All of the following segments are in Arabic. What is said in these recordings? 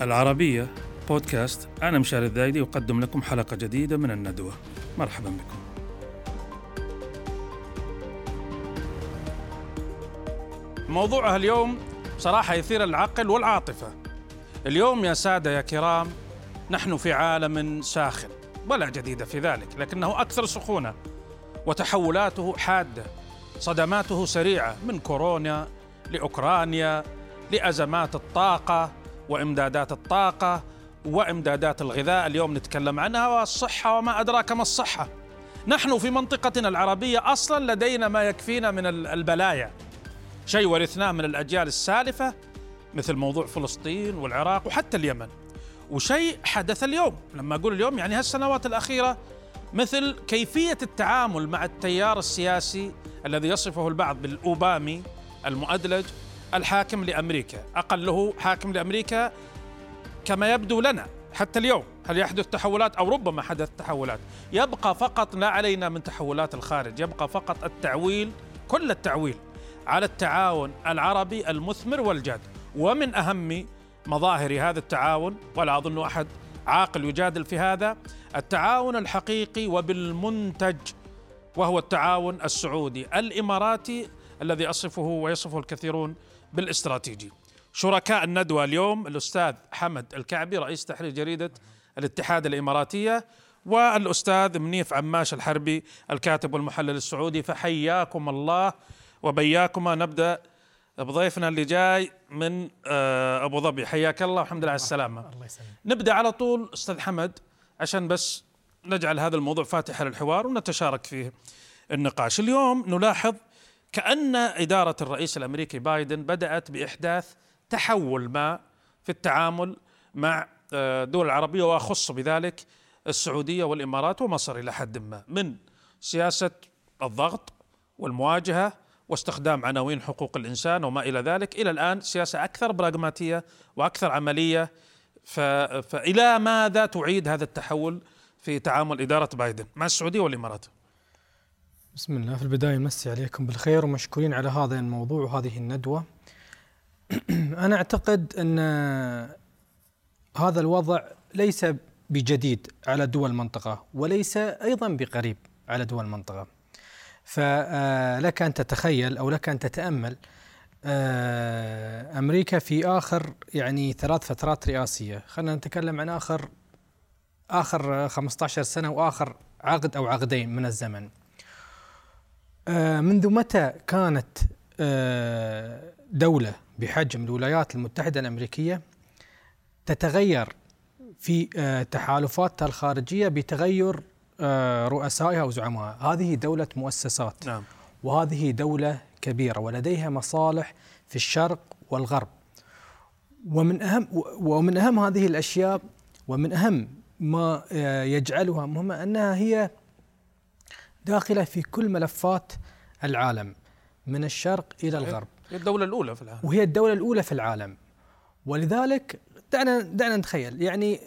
العربية بودكاست. أنا مشاري الذايدي أقدم لكم حلقة جديدة من الندوة. مرحبا بكم. موضوعها اليوم صراحة يثير العقل والعاطفة. اليوم يا سادة يا كرام نحن في عالم ساخن ولا جديد في ذلك لكنه أكثر سخونة وتحولاته حادة صدماته سريعة من كورونا لأوكرانيا لأزمات الطاقة وإمدادات الطاقة وإمدادات الغذاء اليوم نتكلم عنها والصحة وما أدراك ما الصحة. نحن في منطقتنا العربية أصلا لدينا ما يكفينا من البلايا. شيء ورثناه من الأجيال السالفة مثل موضوع فلسطين والعراق وحتى اليمن. وشيء حدث اليوم. لما أقول اليوم يعني هالسنوات الأخيرة مثل كيفية التعامل مع التيار السياسي الذي يصفه البعض بالأوبامي المؤدلج الحاكم لأمريكا. أقله حاكم لأمريكا كما يبدو لنا حتى اليوم. هل يحدث تحولات؟ أو ربما حدث تحولات. يبقى فقط لا علينا من تحولات الخارج. يبقى فقط التعويل كل التعويل على التعاون العربي المثمر والجاد. ومن أهم مظاهر هذا التعاون ولا أظن أحد عاقل يجادل في هذا التعاون الحقيقي وبالمنتج وهو التعاون السعودي الإماراتي الذي أصفه ويصفه الكثيرون بالاستراتيجي. شركاء الندوة اليوم الأستاذ حمد الكعبي رئيس تحرير جريدة الاتحاد الإماراتية والأستاذ منيف عماش الحربي الكاتب والمحلل السعودي. فحياكم الله وبياكما. نبدأ بضيفنا اللي جاي من آه، أبو ظبي. حياك الله والحمد لله على السلامة. الله يسلمك. نبدأ على طول أستاذ حمد عشان بس نجعل هذا الموضوع فاتحا للحوار ونتشارك فيه النقاش. اليوم نلاحظ كأن إدارة الرئيس الأمريكي بايدن بدأت بإحداث تحول ما في التعامل مع آه، الدول العربية وأخص بذلك السعودية والإمارات ومصر إلى حد ما من سياسة الضغط والمواجهة واستخدام عناوين حقوق الإنسان وما إلى ذلك إلى الآن سياسة أكثر براغماتية وأكثر عملية. فإلى ماذا تعيد هذا التحول في تعامل إدارة بايدن مع السعودية والإمارات؟ بسم الله. في البداية نمسي عليكم بالخير ومشكورين على هذا الموضوع وهذه الندوة. أنا أعتقد أن هذا الوضع ليس بجديد على دول المنطقة وليس أيضا بقريب على دول المنطقة. فلك أن تتخيل أو لك أن تتأمل آه، أمريكا في آخر يعني ثلاث فترات رئاسية. خلينا نتكلم عن آخر آخر 15 سنة وآخر عقد أو عقدين من الزمن. آه، منذ متى كانت آه، دولة بحجم الولايات المتحدة الأمريكية تتغير في آه، تحالفاتها الخارجية بتغير رؤسائها وزعمائها؟ هذه دولة مؤسسات. نعم. وهذه دولة كبيرة ولديها مصالح في الشرق والغرب. ومن أهم ومن أهم هذه الأشياء ومن أهم ما يجعلها مهمة أنها هي داخلة في كل ملفات العالم من الشرق إلى الغرب. هي الدولة الأولى في العالم. وهي الدولة الأولى في العالم. ولذلك دعنا دعنا نتخيل. يعني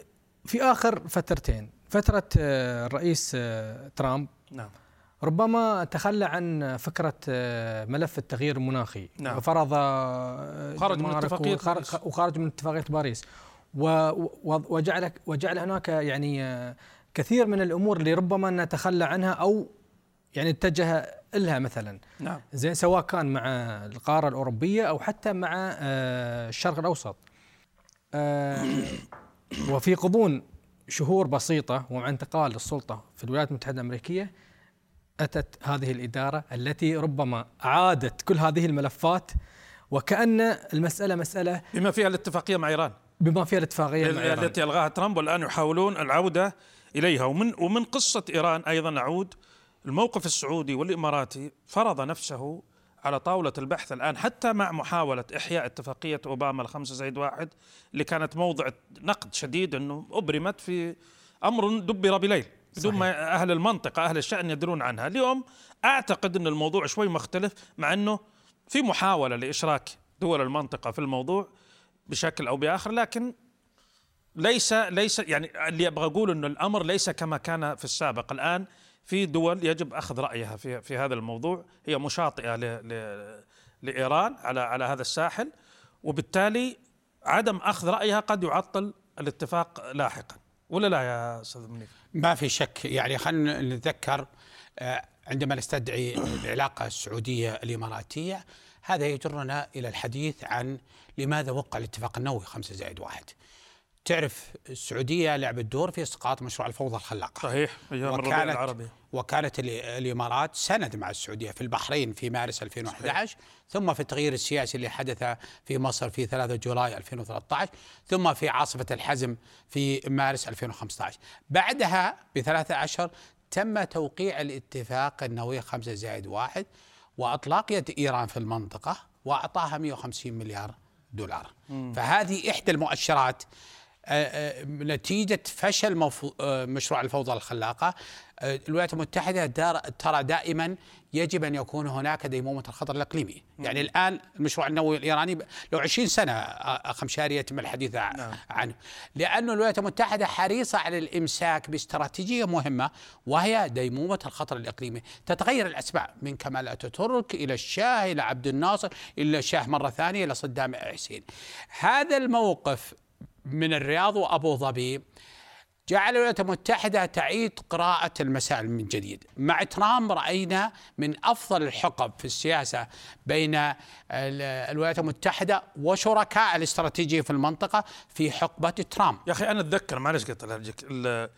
في آخر فترتين فترة آه، الرئيس آه، ترامب نعم. ربما تخلى عن فكرة آه، ملف التغيير المناخي. نعم. وفرض خرج من اتفاقية وخرج من اتفاقية باريس. وجعل وجعل هناك يعني كثير من الأمور اللي ربما نتخلى عنها أو يعني اتجه لها مثلا. نعم. زين سواء كان مع القارة الأوروبية أو حتى مع آه، الشرق الأوسط. آه، وفي غضون شهور بسيطة ومع انتقال السلطة في الولايات المتحدة الأمريكية أتت هذه الإدارة التي ربما عادت كل هذه الملفات وكأن المسألة مسألة بما فيها الاتفاقية مع إيران. بما فيها الاتفاقية مع إيران. التي ألغاها ترامب والان يحاولون العودة إليها. ومن ومن قصة إيران أيضا نعود الموقف السعودي والإماراتي فرض نفسه على طاولة البحث الآن حتى مع محاولة إحياء اتفاقية أوباما الخمسة زائد واحد اللي كانت موضع نقد شديد أنه أبرمت في أمر دبر بليل بدون ما أهل المنطقة أهل الشأن يدرون عنها. اليوم أعتقد أن الموضوع شوي مختلف مع أنه في محاولة لإشراك دول المنطقة في الموضوع بشكل أو بآخر لكن ليس ليس يعني اللي أبغى أقول إنه الأمر ليس كما كان في السابق. الآن في دول يجب أخذ رأيها في في هذا الموضوع. هي مشاطئة ل ل لإيران على على هذا الساحل وبالتالي عدم أخذ رأيها قد يعطل الاتفاق لاحقا. ولا لا يا أستاذ منيف؟ ما في شك. يعني خلينا نتذكر آه، عندما نستدعي العلاقة السعودية الإماراتية هذا يجرنا إلى الحديث عن لماذا وقع الاتفاق النووي 5 زائد واحد. تعرف السعودية لعبت دور في إسقاط مشروع الفوضى الخلاقه صحيح أيام الربيع العربي وكانت الإمارات سند مع السعودية في البحرين في مارس 2011 صحيح. ثم في التغيير السياسي اللي حدث في مصر في 3 جولاي 2013 ثم في عاصفة الحزم في مارس 2015 بعدها بثلاثة أشهر تم توقيع الاتفاق النووي 5 زائد واحد وأطلاق يد إيران في المنطقة وأعطاها 150 مليار دولار مم. فهذه إحدى المؤشرات نتيجة فشل آه، مشروع الفوضى الخلاقة. الولايات المتحدة ترى دائما يجب أن يكون هناك ديمومة الخطر الإقليمي. يعني الآن المشروع النووي الإيراني لو 20 سنة أخ مشاري يتم الحديث نعم. عنه. لأن الولايات المتحدة حريصة على الإمساك باستراتيجية مهمة وهي ديمومة الخطر الإقليمي. تتغير الأسماء من كمال أتاتورك إلى الشاه إلى عبد الناصر إلى الشاه مرة ثانية إلى صدام حسين. هذا الموقف من الرياض وأبو ظبي جعل الولايات المتحدة تعيد قراءة المسائل من جديد. مع ترامب رأينا من أفضل الحقب في السياسة بين الولايات المتحدة وشركاء الاستراتيجية في المنطقة في حقبة ترامب يا أخي أنا أتذكر معلش قلت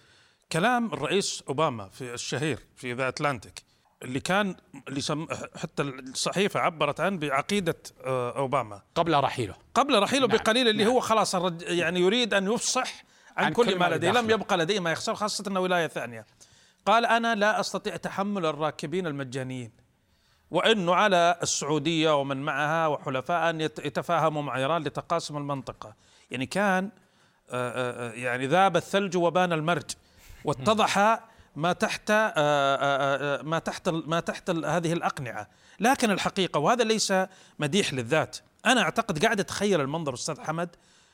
كلام الرئيس أوباما في الشهير في ذا أتلانتيك اللي كان اللي سم حتى الصحيفة عبرت عنه بعقيدة آه، أوباما. قبل رحيله. قبل رحيله نعم. بقليل اللي نعم. هو خلاص يعني يريد أن يفصح عن, عن كل, كل ما لديه لم يبقى لديه ما يخسر خاصة إنه ولاية ثانية. قال أنا لا أستطيع تحمل الراكبين المجانيين وإنه على السعودية ومن معها وحلفاء أن يتفاهموا مع إيران لتقاسم المنطقة. يعني كان آه، آه، يعني ذاب الثلج وبان المرج واتضح ما تحت آه، آه، آه، ما تحت ما تحت هذه الأقنعة لكن الحقيقة وهذا ليس مديح للذات أنا أعتقد قاعد أتخيل المنظر أستاذ حمد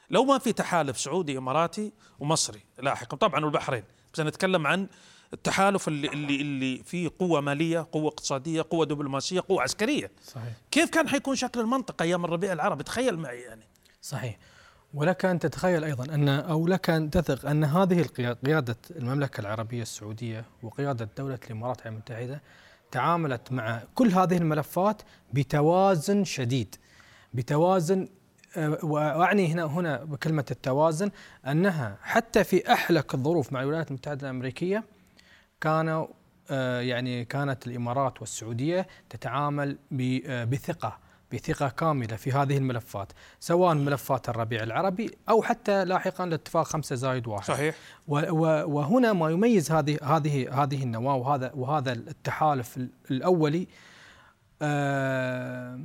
لو ما في تحالف سعودي إماراتي ومصري لاحقا طبعا والبحرين بس نتكلم عن التحالف اللي اللي اللي فيه قوة مالية، قوة اقتصادية، قوة دبلوماسية، قوة عسكرية. صحيح. كيف كان حيكون شكل المنطقة أيام الربيع العربي؟ تخيل معي يعني. صحيح. ولك أن تتخيل أيضا أن أو لك أن تثق أن هذه قيادة المملكة العربية السعودية وقيادة دولة الإمارات المتحدة تعاملت مع كل هذه الملفات بتوازن شديد بتوازن آه، وأعني هنا هنا بكلمة التوازن أنها حتى في أحلك الظروف مع الولايات المتحدة الأمريكية كانوا آه، يعني كانت الإمارات والسعودية تتعامل آه، بثقة بثقة كاملة في هذه الملفات سواء ملفات الربيع العربي أو حتى لاحقا الاتفاق خمسة زايد واحد. صحيح. وهنا ما يميز هذه هذه هذه النواة وهذا وهذا التحالف الأولي آه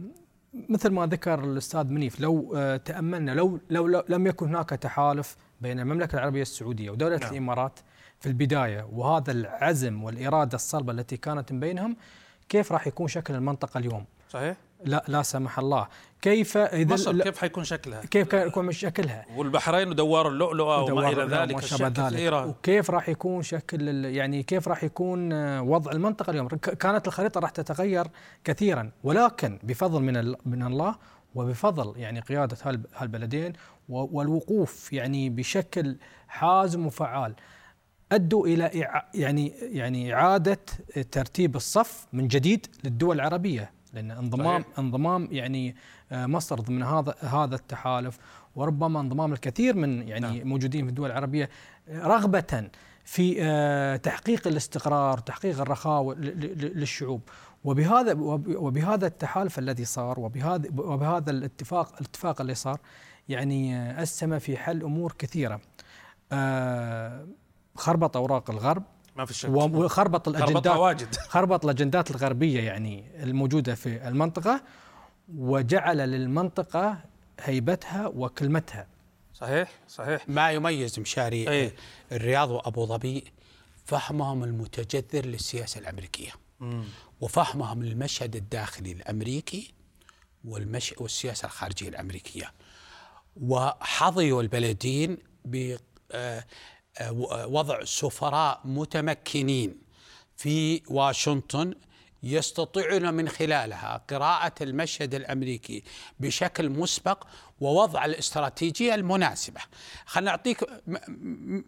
مثل ما ذكر الأستاذ منيف لو آه تأملنا لو, لو, لو لم يكن هناك تحالف بين المملكة العربية السعودية ودولة نعم. الإمارات في البداية وهذا العزم والإرادة الصلبة التي كانت بينهم كيف راح يكون شكل المنطقة اليوم؟ صحيح. لا لا سمح الله كيف إذا مصر كيف حيكون شكلها؟ كيف يكون شكلها؟ والبحرين ودوار اللؤلؤة وما إلى ذلك كثيرة وكيف راح يكون شكل يعني كيف راح يكون وضع المنطقة اليوم؟ كانت الخريطة راح تتغير كثيرا ولكن بفضل من من الله وبفضل يعني قيادة هالبلدين والوقوف يعني بشكل حازم وفعال أدوا إلى يعني يعني إعادة ترتيب الصف من جديد للدول العربية لأن انضمام صحيح. انضمام يعني آه، مصر ضمن هذا هذا التحالف وربما انضمام الكثير من يعني نعم. موجودين في الدول العربية آه، رغبة في آه، تحقيق الاستقرار وتحقيق الرخاء للشعوب وبهذا وبهذا التحالف الذي صار وبهذا وبهذا الاتفاق الاتفاق اللي صار يعني أسهم في حل أمور كثيرة خربط أوراق الغرب ما في شك. وخربط الاجندات واجد. خربط الأجندات الغربية يعني الموجودة في المنطقة وجعل للمنطقة هيبتها وكلمتها. صحيح صحيح. ما يميز مشاري أي. الرياض وأبو ظبي فهمهم المتجذر للسياسة الأمريكية. مم. وفهمهم للمشهد الداخلي الأمريكي والمش... والسياسة الخارجية الأمريكية. وحظيوا البلدين ب آه، وضع سفراء متمكنين في واشنطن يستطيعون من خلالها قراءة المشهد الأمريكي بشكل مسبق ووضع الاستراتيجية المناسبة. خلنا م-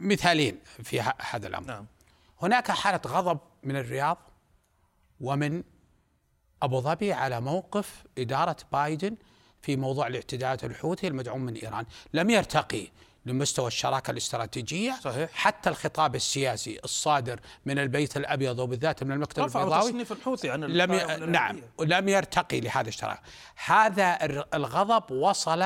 مثالين في هذا الأمر. نعم. هناك حالة غضب من الرياض ومن أبو ظبي على موقف إدارة بايدن في موضوع الاعتداءات الحوثي المدعوم من إيران. لم يرتقي لمستوى الشراكة الاستراتيجية صحيح. حتى الخطاب السياسي الصادر من البيت الأبيض وبالذات من المكتب البيضاوي تصنيف الحوثي عن لم ي... نعم. لم يرتقي لهذا الشراكة هذا الغضب وصل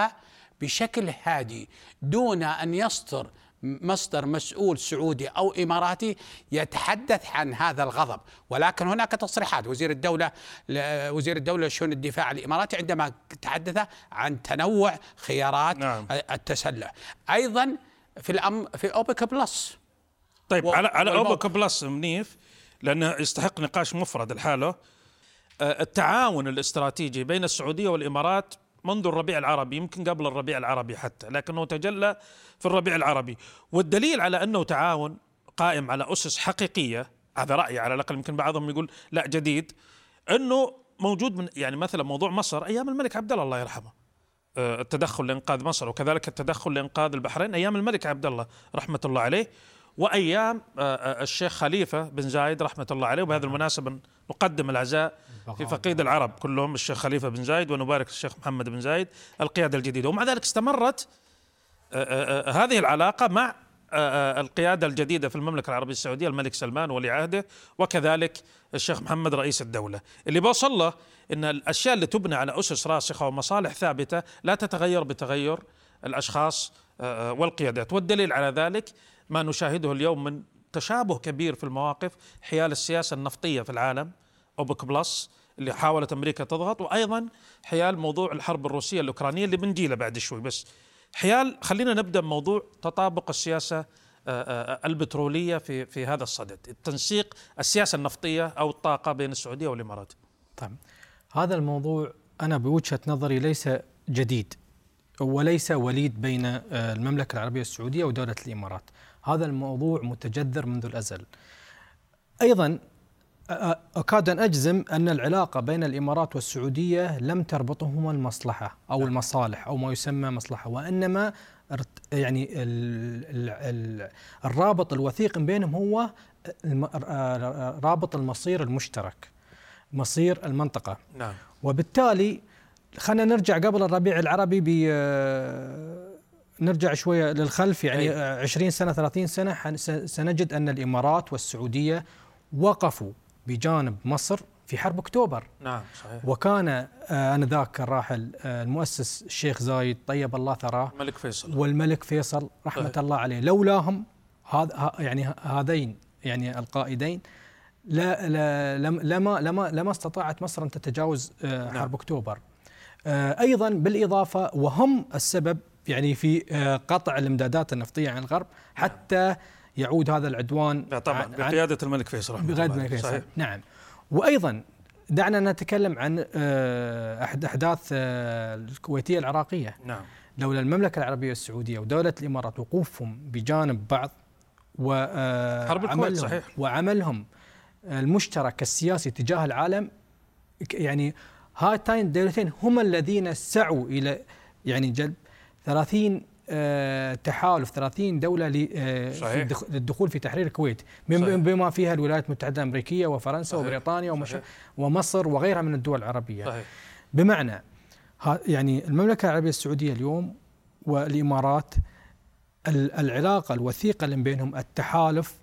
بشكل هادي دون أن يصدر مصدر مسؤول سعودي أو إماراتي يتحدث عن هذا الغضب ولكن هناك تصريحات وزير الدولة ل- وزير الدولة لشؤون الدفاع الإماراتي عندما تحدث عن تنوع خيارات نعم. التسلح أيضا في الأم في أوبك بلس طيب و- على على. أوبك بلس منيف لأنه يستحق نقاش مفرد لحاله آه، التعاون الاستراتيجي بين السعودية والإمارات منذ الربيع العربي يمكن قبل الربيع العربي حتى لكنه تجلى في الربيع العربي. والدليل على أنه تعاون قائم على أسس حقيقية هذا رأيي على الأقل يمكن بعضهم يقول لا جديد أنه موجود من يعني مثلا موضوع مصر أيام الملك عبد الله الله يرحمه. آه، التدخل لإنقاذ مصر وكذلك التدخل لإنقاذ البحرين أيام الملك عبد الله رحمة الله عليه. وأيام آه، آه، الشيخ خليفة بن زايد رحمة الله عليه وبهذه المناسبة نقدم العزاء في فقيد العرب كلهم الشيخ خليفة بن زايد ونبارك الشيخ محمد بن زايد القيادة الجديدة. ومع ذلك استمرت آه، هذه العلاقة مع القيادة الجديدة في المملكة العربية السعودية الملك سلمان ولي عهده وكذلك الشيخ محمد رئيس الدولة. اللي بوصل له إن الأشياء اللي تبنى على أسس راسخة ومصالح ثابتة لا تتغير بتغير الأشخاص والقيادات. والدليل على ذلك ما نشاهده اليوم من تشابه كبير في المواقف حيال السياسة النفطية في العالم أوبك بلس اللي حاولت أمريكا تضغط وأيضا حيال موضوع الحرب الروسية الأوكرانية اللي بنجيله بعد شوي. بس حيال خلينا نبدأ بموضوع تطابق السياسة آه، آه، البترولية في في هذا الصدد التنسيق السياسة النفطية أو الطاقة بين السعودية والإمارات. طيب هذا الموضوع أنا بوجهة نظري ليس جديد وليس وليد بين آه، المملكة العربية السعودية ودولة الإمارات. هذا الموضوع متجذر منذ الأزل. أيضا أ- أ- أكاد أن أجزم أن العلاقة بين الإمارات والسعودية لم تربطهما المصلحة أو المصالح أو ما يسمى مصلحة وإنما ارت- يعني ال ال ال الرابط الوثيق بينهم هو رابط المصير المشترك مصير المنطقة. نعم. وبالتالي خلينا نرجع قبل الربيع العربي ب نرجع شوية للخلف يعني أي. آه، 20 سنة 30 سنه سنجد أن الإمارات والسعودية وقفوا بجانب مصر في حرب أكتوبر. نعم صحيح. وكان آه، انذاك الراحل آه، المؤسس الشيخ زايد طيب الله ثراه. الملك فيصل. والملك فيصل رحمة صحيح. الله عليه. لولاهم هذا ه- يعني هذين يعني القائدين. لا لا لم- لما لما لما استطاعت مصر أن تتجاوز آه، نعم. حرب أكتوبر. آه، أيضا بالإضافة وهم السبب يعني في آه، قطع الامدادات النفطية عن الغرب حتى يعود هذا العدوان طبعا بقيادة الملك فيصل ما عليه. يفسر. صحيح نعم وأيضا دعنا نتكلم عن آه، احد أحداث آه، الكويتية العراقية نعم لولا المملكة العربية السعودية ودولة الإمارات وقوفهم بجانب بعض حرب الكويت، صحيح. وعملهم المشترك السياسي تجاه العالم يعني هاتين الدولتين هما الذين سعوا إلى يعني جلب 30 آه، تحالف 30 دولة ل- آه، في للدخول تحرير الكويت. بما فيها الولايات المتحدة الأمريكية وفرنسا صحيح. وبريطانيا ومش صحيح. ومصر وغيرها من الدول العربية صحيح بمعنى يعني المملكة العربية السعودية اليوم والإمارات ال- العلاقة الوثيقة اللي بينهم التحالف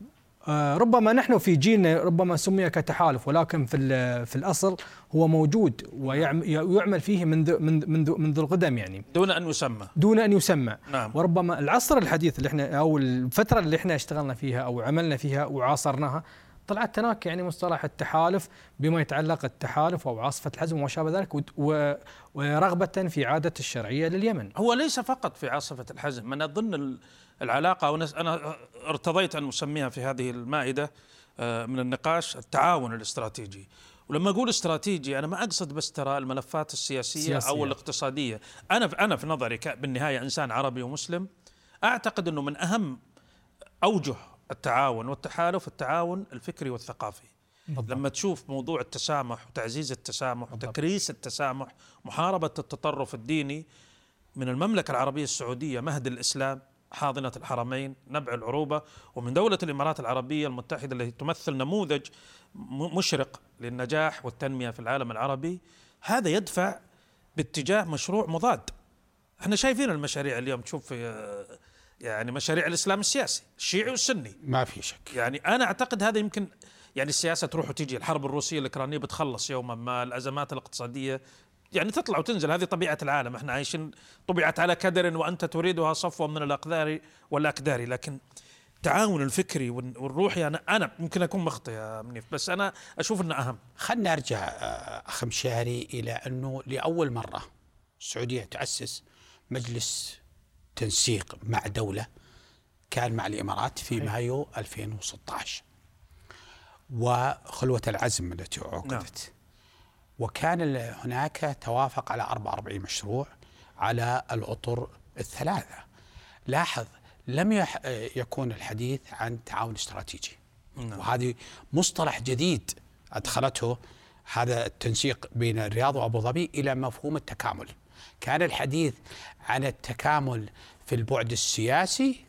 ربما نحن في جيلنا ربما سمي كتحالف ولكن في في الأصل هو موجود ويعمل فيه منذ منذ منذ منذ القدم يعني. دون أن يسمى. دون أن يسمى. نعم. وربما العصر الحديث اللي إحنا أو الفترة اللي إحنا اشتغلنا فيها أو عملنا فيها وعاصرناها طلعت هناك يعني مصطلح التحالف بما يتعلق التحالف أو عاصفة الحزم وما شابه ذلك ورغبة في عادة الشرعية لليمن. هو ليس فقط في عاصفة الحزم. أنا أظن ال- العلاقة ونس- أنا ارتضيت أن أسميها في هذه المائدة آه، من النقاش التعاون الاستراتيجي ولما أقول استراتيجي أنا ما أقصد بس ترى الملفات السياسية, سياسية. أو الاقتصادية أنا أنا في نظري ك- بالنهاية إنسان عربي ومسلم أعتقد أنه من أهم أوجه التعاون والتحالف التعاون الفكري والثقافي بالضبط. لما تشوف موضوع التسامح وتعزيز التسامح بالضبط. وتكريس التسامح محاربة التطرف الديني من المملكة العربية السعودية مهد الإسلام حاضنة الحرمين نبع العروبة ومن دولة الإمارات العربية المتحدة التي تمثل نموذج مشرق للنجاح والتنمية في العالم العربي هذا يدفع باتجاه مشروع مضاد. إحنا شايفين المشاريع اليوم تشوف يعني مشاريع الإسلام السياسي الشيعي والسني. ما في شك. يعني أنا أعتقد هذا يمكن يعني السياسة تروح وتيجي الحرب الروسية الأوكرانية بتخلص يوما ما الأزمات الاقتصادية يعني تطلع وتنزل هذه طبيعة العالم. إحنا عايشين طبعت على كدر وأنت تريدها صفوا من الأقدار والأكدار. لكن التعاون الفكري والروحي أنا أنا ممكن أكون مخطئ يا منيف بس أنا أشوف إنه أهم. خلنا ارجع آه، أخ مشاري إلى أنه لأول مرة السعودية تأسس مجلس تنسيق مع دولة كان مع الإمارات في مايو 2016 وخلوة العزم التي عقدت. نعم. وكان هناك توافق على 44 مشروع على الأطر الثلاثة. لاحظ لم يكون الحديث عن تعاون استراتيجي. نعم. وهذه مصطلح جديد أدخلته هذا التنسيق بين الرياض وأبو ظبي إلى مفهوم التكامل. كان الحديث عن التكامل في البعد السياسي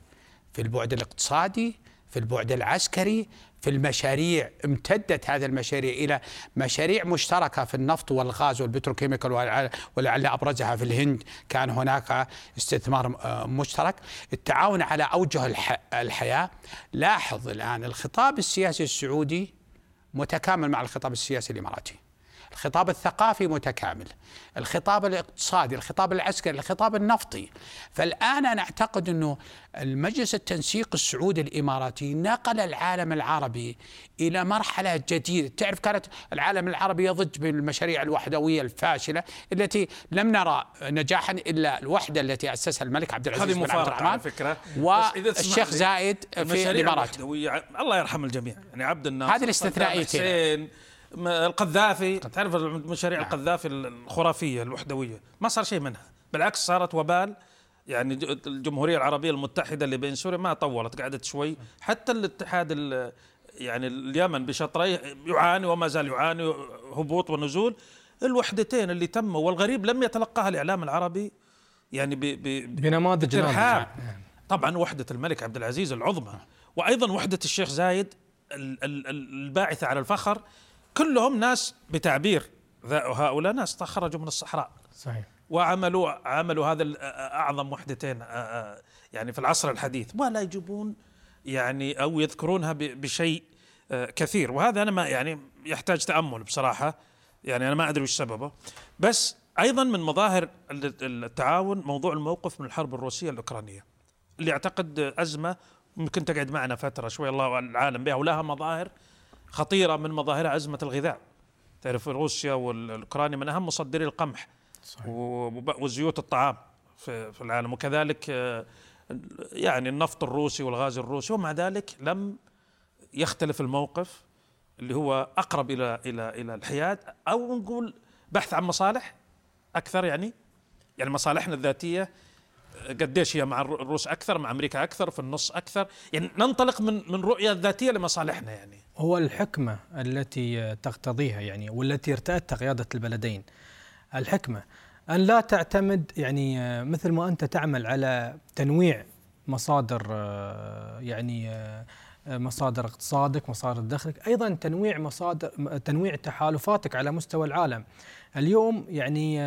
في البعد الاقتصادي في البعد العسكري في المشاريع امتدت هذه المشاريع إلى مشاريع مشتركة في النفط والغاز والبتروكيميكال ولعل أبرزها في الهند كان هناك استثمار آه، مشترك. التعاون على أوجه الحياة. لاحظ الآن الخطاب السياسي السعودي متكامل مع الخطاب السياسي الإماراتي. الخطاب الثقافي متكامل الخطاب الاقتصادي الخطاب العسكري الخطاب النفطي. فالآن أنا أعتقد أنه المجلس التنسيق السعودي الإماراتي نقل العالم العربي إلى مرحلة جديدة. تعرف كانت العالم العربي يضج بالمشاريع الوحدوية الفاشلة التي لم نرى نجاحا إلا الوحدة التي أسسها الملك عبد العزيز بن عبد الرحمن على فكرة. والشيخ زايد في الإمارات. الله يرحم الجميع. يعني عبد الناصر هذه الاستثنائيتين القذافي تعرف مشاريع نعم. القذافي الخرافية الوحدوية؟ ما صار شيء منها. بالعكس صارت وبال يعني الجمهورية العربية المتحدة اللي بين سوريا ما طولت قعدت شوي. حتى الاتحاد يعني اليمن بشطريه يعاني وما زال يعاني هبوط ونزول. الوحدتين اللي تموا والغريب لم يتلقاها الإعلام العربي يعني بنماذج نعم. طبعا وحدة الملك عبد العزيز العظمى. وأيضا وحدة الشيخ زايد الباعثة على الفخر كلهم ناس بتعبير. هؤلاء ناس خرجوا من الصحراء. صحيح. وعملوا عملوا هذا أعظم وحدتين يعني في العصر الحديث. ولا يجيبون يعني أو يذكرونها بشيء كثير. وهذا أنا ما يعني يحتاج تأمل بصراحة. يعني أنا ما أدري وش سببه. بس أيضا من مظاهر التعاون موضوع الموقف من الحرب الروسية الأوكرانية اللي أعتقد أزمة ممكن تقعد معنا فترة شوي الله العالم بها ولها مظاهر خطيرة من مظاهرها ازمه الغذاء. تعرف روسيا والأوكرانيا من أهم مصدري القمح صحيح. وزيوت الطعام في, في العالم. وكذلك آه، يعني النفط الروسي والغاز الروسي. ومع ذلك لم يختلف الموقف اللي هو أقرب إلى إلى إلى الحياد. أو نقول بحث عن مصالح أكثر يعني يعني مصالحنا الذاتية قديش هي مع الروس أكثر مع أمريكا أكثر في النص أكثر؟ يعني ننطلق من من رؤية ذاتية لمصالحنا يعني. هو الحكمة التي تقتضيها يعني والتي ارتأت قيادة البلدين. الحكمة أن لا تعتمد يعني مثل ما أنت تعمل على تنويع مصادر يعني مصادر اقتصادك مصادر دخلك أيضا تنويع مصادر تنويع تحالفاتك على مستوى العالم. اليوم يعني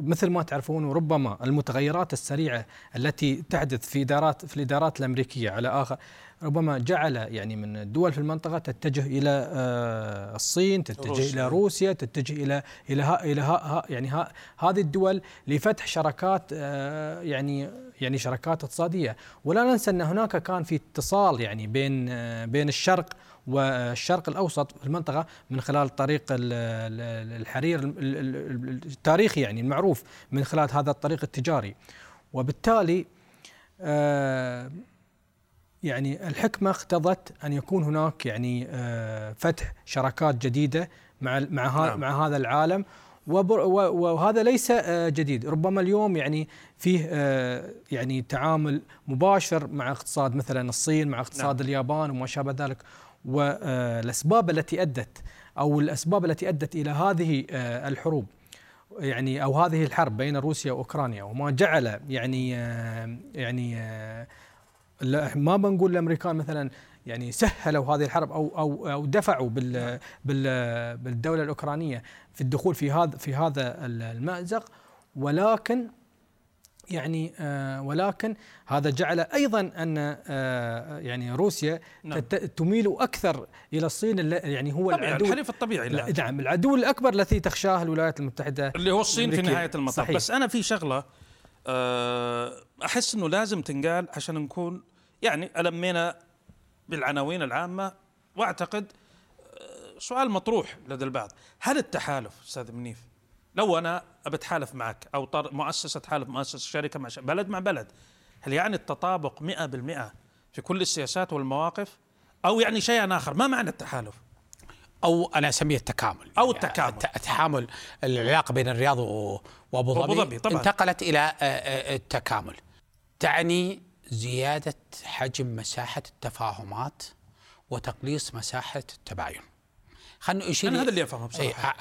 مثل ما تعرفون وربما المتغيرات السريعة التي تحدث في ادارات في الإدارات الأمريكية على آخر ربما جعل يعني من الدول في المنطقة تتجه إلى آه، الصين تتجه روسيا. إلى روسيا تتجه إلى إلى ها إلى ها يعني ها هذه الدول لفتح شراكات آه، يعني يعني شراكات اقتصادية ولا ننسى أن هناك كان في اتصال يعني بين بين الشرق والشرق الأوسط في المنطقة من خلال طريق الحرير التاريخي يعني المعروف من خلال هذا الطريق التجاري وبالتالي آه، يعني الحكمة اقتضت أن يكون هناك يعني آه، فتح شراكات جديدة مع مع نعم. مع هذا العالم وهذا ليس آه، جديد ربما اليوم يعني فيه يعني تعامل مباشر مع اقتصاد مثلا الصين مع اقتصاد نعم. اليابان وما شابه ذلك والأسباب التي أدت أو الأسباب التي أدت إلى هذه آه، الحروب يعني أو هذه الحرب بين روسيا وأوكرانيا وما جعل يعني آه، يعني آه، ما بنقول الأمريكان مثلا يعني سهلوا هذه الحرب أو أو أو دفعوا بال بال بالدولة الأوكرانية في الدخول في هذا في هذا المأزق ولكن يعني آه ولكن هذا جعل أيضا أن آه يعني روسيا نعم. تميل أكثر إلى الصين يعني هو العدو الحليف الطبيعي لا نعم العدو الأكبر الذي تخشاه الولايات المتحدة اللي هو الصين في نهاية المطاف صحيح. بس أنا في شغلة آه أحس إنه لازم تنقال عشان نكون يعني ألمينا بالعناوين العامة وأعتقد سؤال مطروح لدى البعض هل التحالف أستاذ منيف لو أنا بتحالف معك أو طر مؤسسة تحالف مؤسسة شركة مع بلد مع بلد هل يعني التطابق 100% في كل السياسات والمواقف؟ أو يعني شيئا آخر ما معنى التحالف؟ أو أنا أسميه التكامل. أو التكامل. التحامل العلاقة بين الرياض وأبو ظبي. انتقلت إلى آه، آه، التكامل. تعني زيادة حجم مساحة التفاهمات وتقليص مساحة التباين. خلينا نشير أنا هذا اللي أفهمه بصراحة.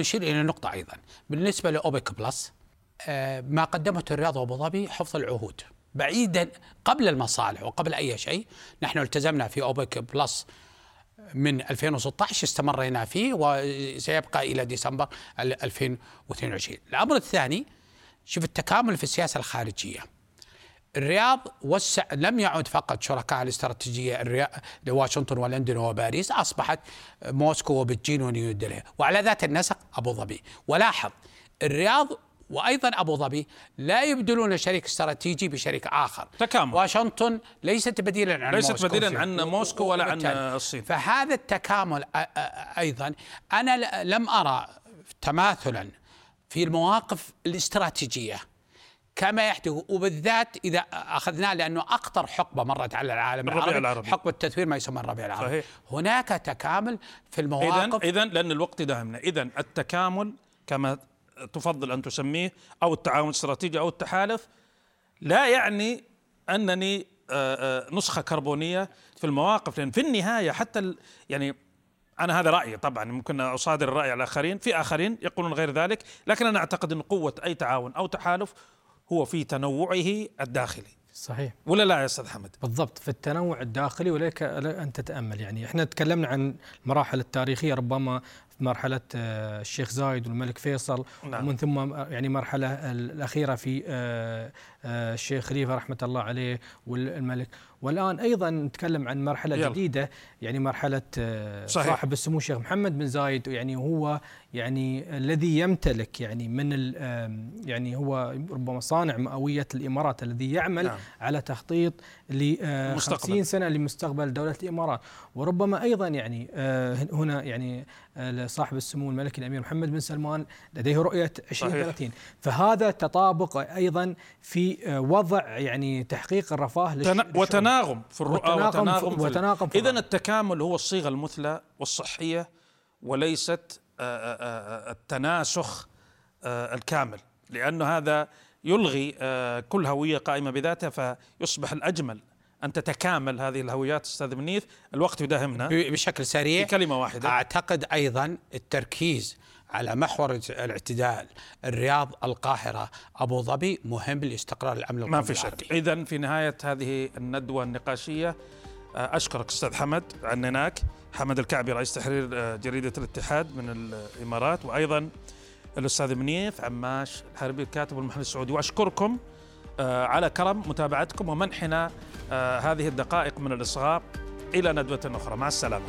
أشير إلى نقطة أيضا. بالنسبة لأوبك بلس آه، ما قدمته الرياض وأبو ظبي حفظ العهود. بعيدا قبل المصالح وقبل أي شيء نحن التزمنا في أوبك بلس من 2016 استمرينا فيه وسيبقى إلى ديسمبر 2022 الأمر الثاني شوف التكامل في السياسة الخارجية. الرياض وسع لم يعد فقط شركاء الاستراتيجية لواشنطن ولندن وباريس أصبحت موسكو وبكين ونيودلهي وعلى ذات النسق أبو ظبي. ولاحظ الرياض وأيضا أبو ظبي لا يبدلون شريك استراتيجي بشريك آخر. تكامل. واشنطن ليست بديلا عن ليست موسكو بديلا عن موسكو ولا عن الصين. فهذا التكامل أيضا أنا لم أرى تماثلا في المواقف الاستراتيجية. كما يحدث وبالذات إذا أخذناه لأنه أخطر حقبة مرت على العالم العربي, العربي. حقبة التثوير ما يسمى الربيع العربي. صحيح. هناك تكامل في المواقف. اذا اذا لأن الوقت داهمنا. اذا التكامل كما تفضل أن تسميه أو التعاون الاستراتيجي أو التحالف لا يعني أنني نسخة كربونية في المواقف لأن في النهاية حتى يعني أنا هذا رأيي طبعا ممكن أصادر الرأي على الاخرين في آخرين يقولون غير ذلك لكن أنا أعتقد إن قوة أي تعاون أو تحالف هو في تنوعه الداخلي. صحيح. ولا لا يا أستاذ حمد؟ بالضبط في التنوع الداخلي ولك أن تتأمل. يعني إحنا تكلمنا عن المراحل التاريخية ربما مرحلة آه، الشيخ زايد والملك فيصل نعم. ومن ثم آه، يعني مرحلة الأخيرة في آه، الشيخ خليفة رحمة الله عليه والملك والآن أيضا نتكلم عن مرحلة يلا. جديدة يعني مرحلة صحيح. صاحب السمو الشيخ محمد بن زايد يعني هو يعني الذي يمتلك يعني من يعني هو ربما صانع مئوية الإمارات الذي يعمل نعم. على تخطيط ل 50 سنة لمستقبل دولة الإمارات وربما أيضا يعني هنا يعني صاحب السمو الملكي الأمير محمد بن سلمان لديه رؤية 2030 فهذا تطابق أيضا في وضع يعني تحقيق الرفاه وتناغم في الرؤى وتناغم, وتناغم اذا التكامل هو الصيغة المثلى والصحية وليست آه، آه، آه، التناسخ الكامل. لأن هذا يلغي كل هوية قائمة بذاتها فيصبح الأجمل أن تتكامل هذه الهويات أستاذ منيف. الوقت يداهمنا. بشكل سريع. كلمة واحدة. أعتقد أيضا التركيز على محور الاعتدال الرياض القاهرة أبو ظبي مهم لاستقرار الأمن ما في شك. إذا في نهاية هذه الندوة النقاشية أشكرك أستاذ حمد عنناك حمد الكعبي رئيس تحرير آه، جريدة الاتحاد من الإمارات. وأيضا الأستاذ منيف عماش الحربي الكاتب والمحلل السعودي. وأشكركم آه، على كرم متابعتكم ومنحنا آه، هذه الدقائق من الإصغاء إلى ندوة أخرى. مع السلامة.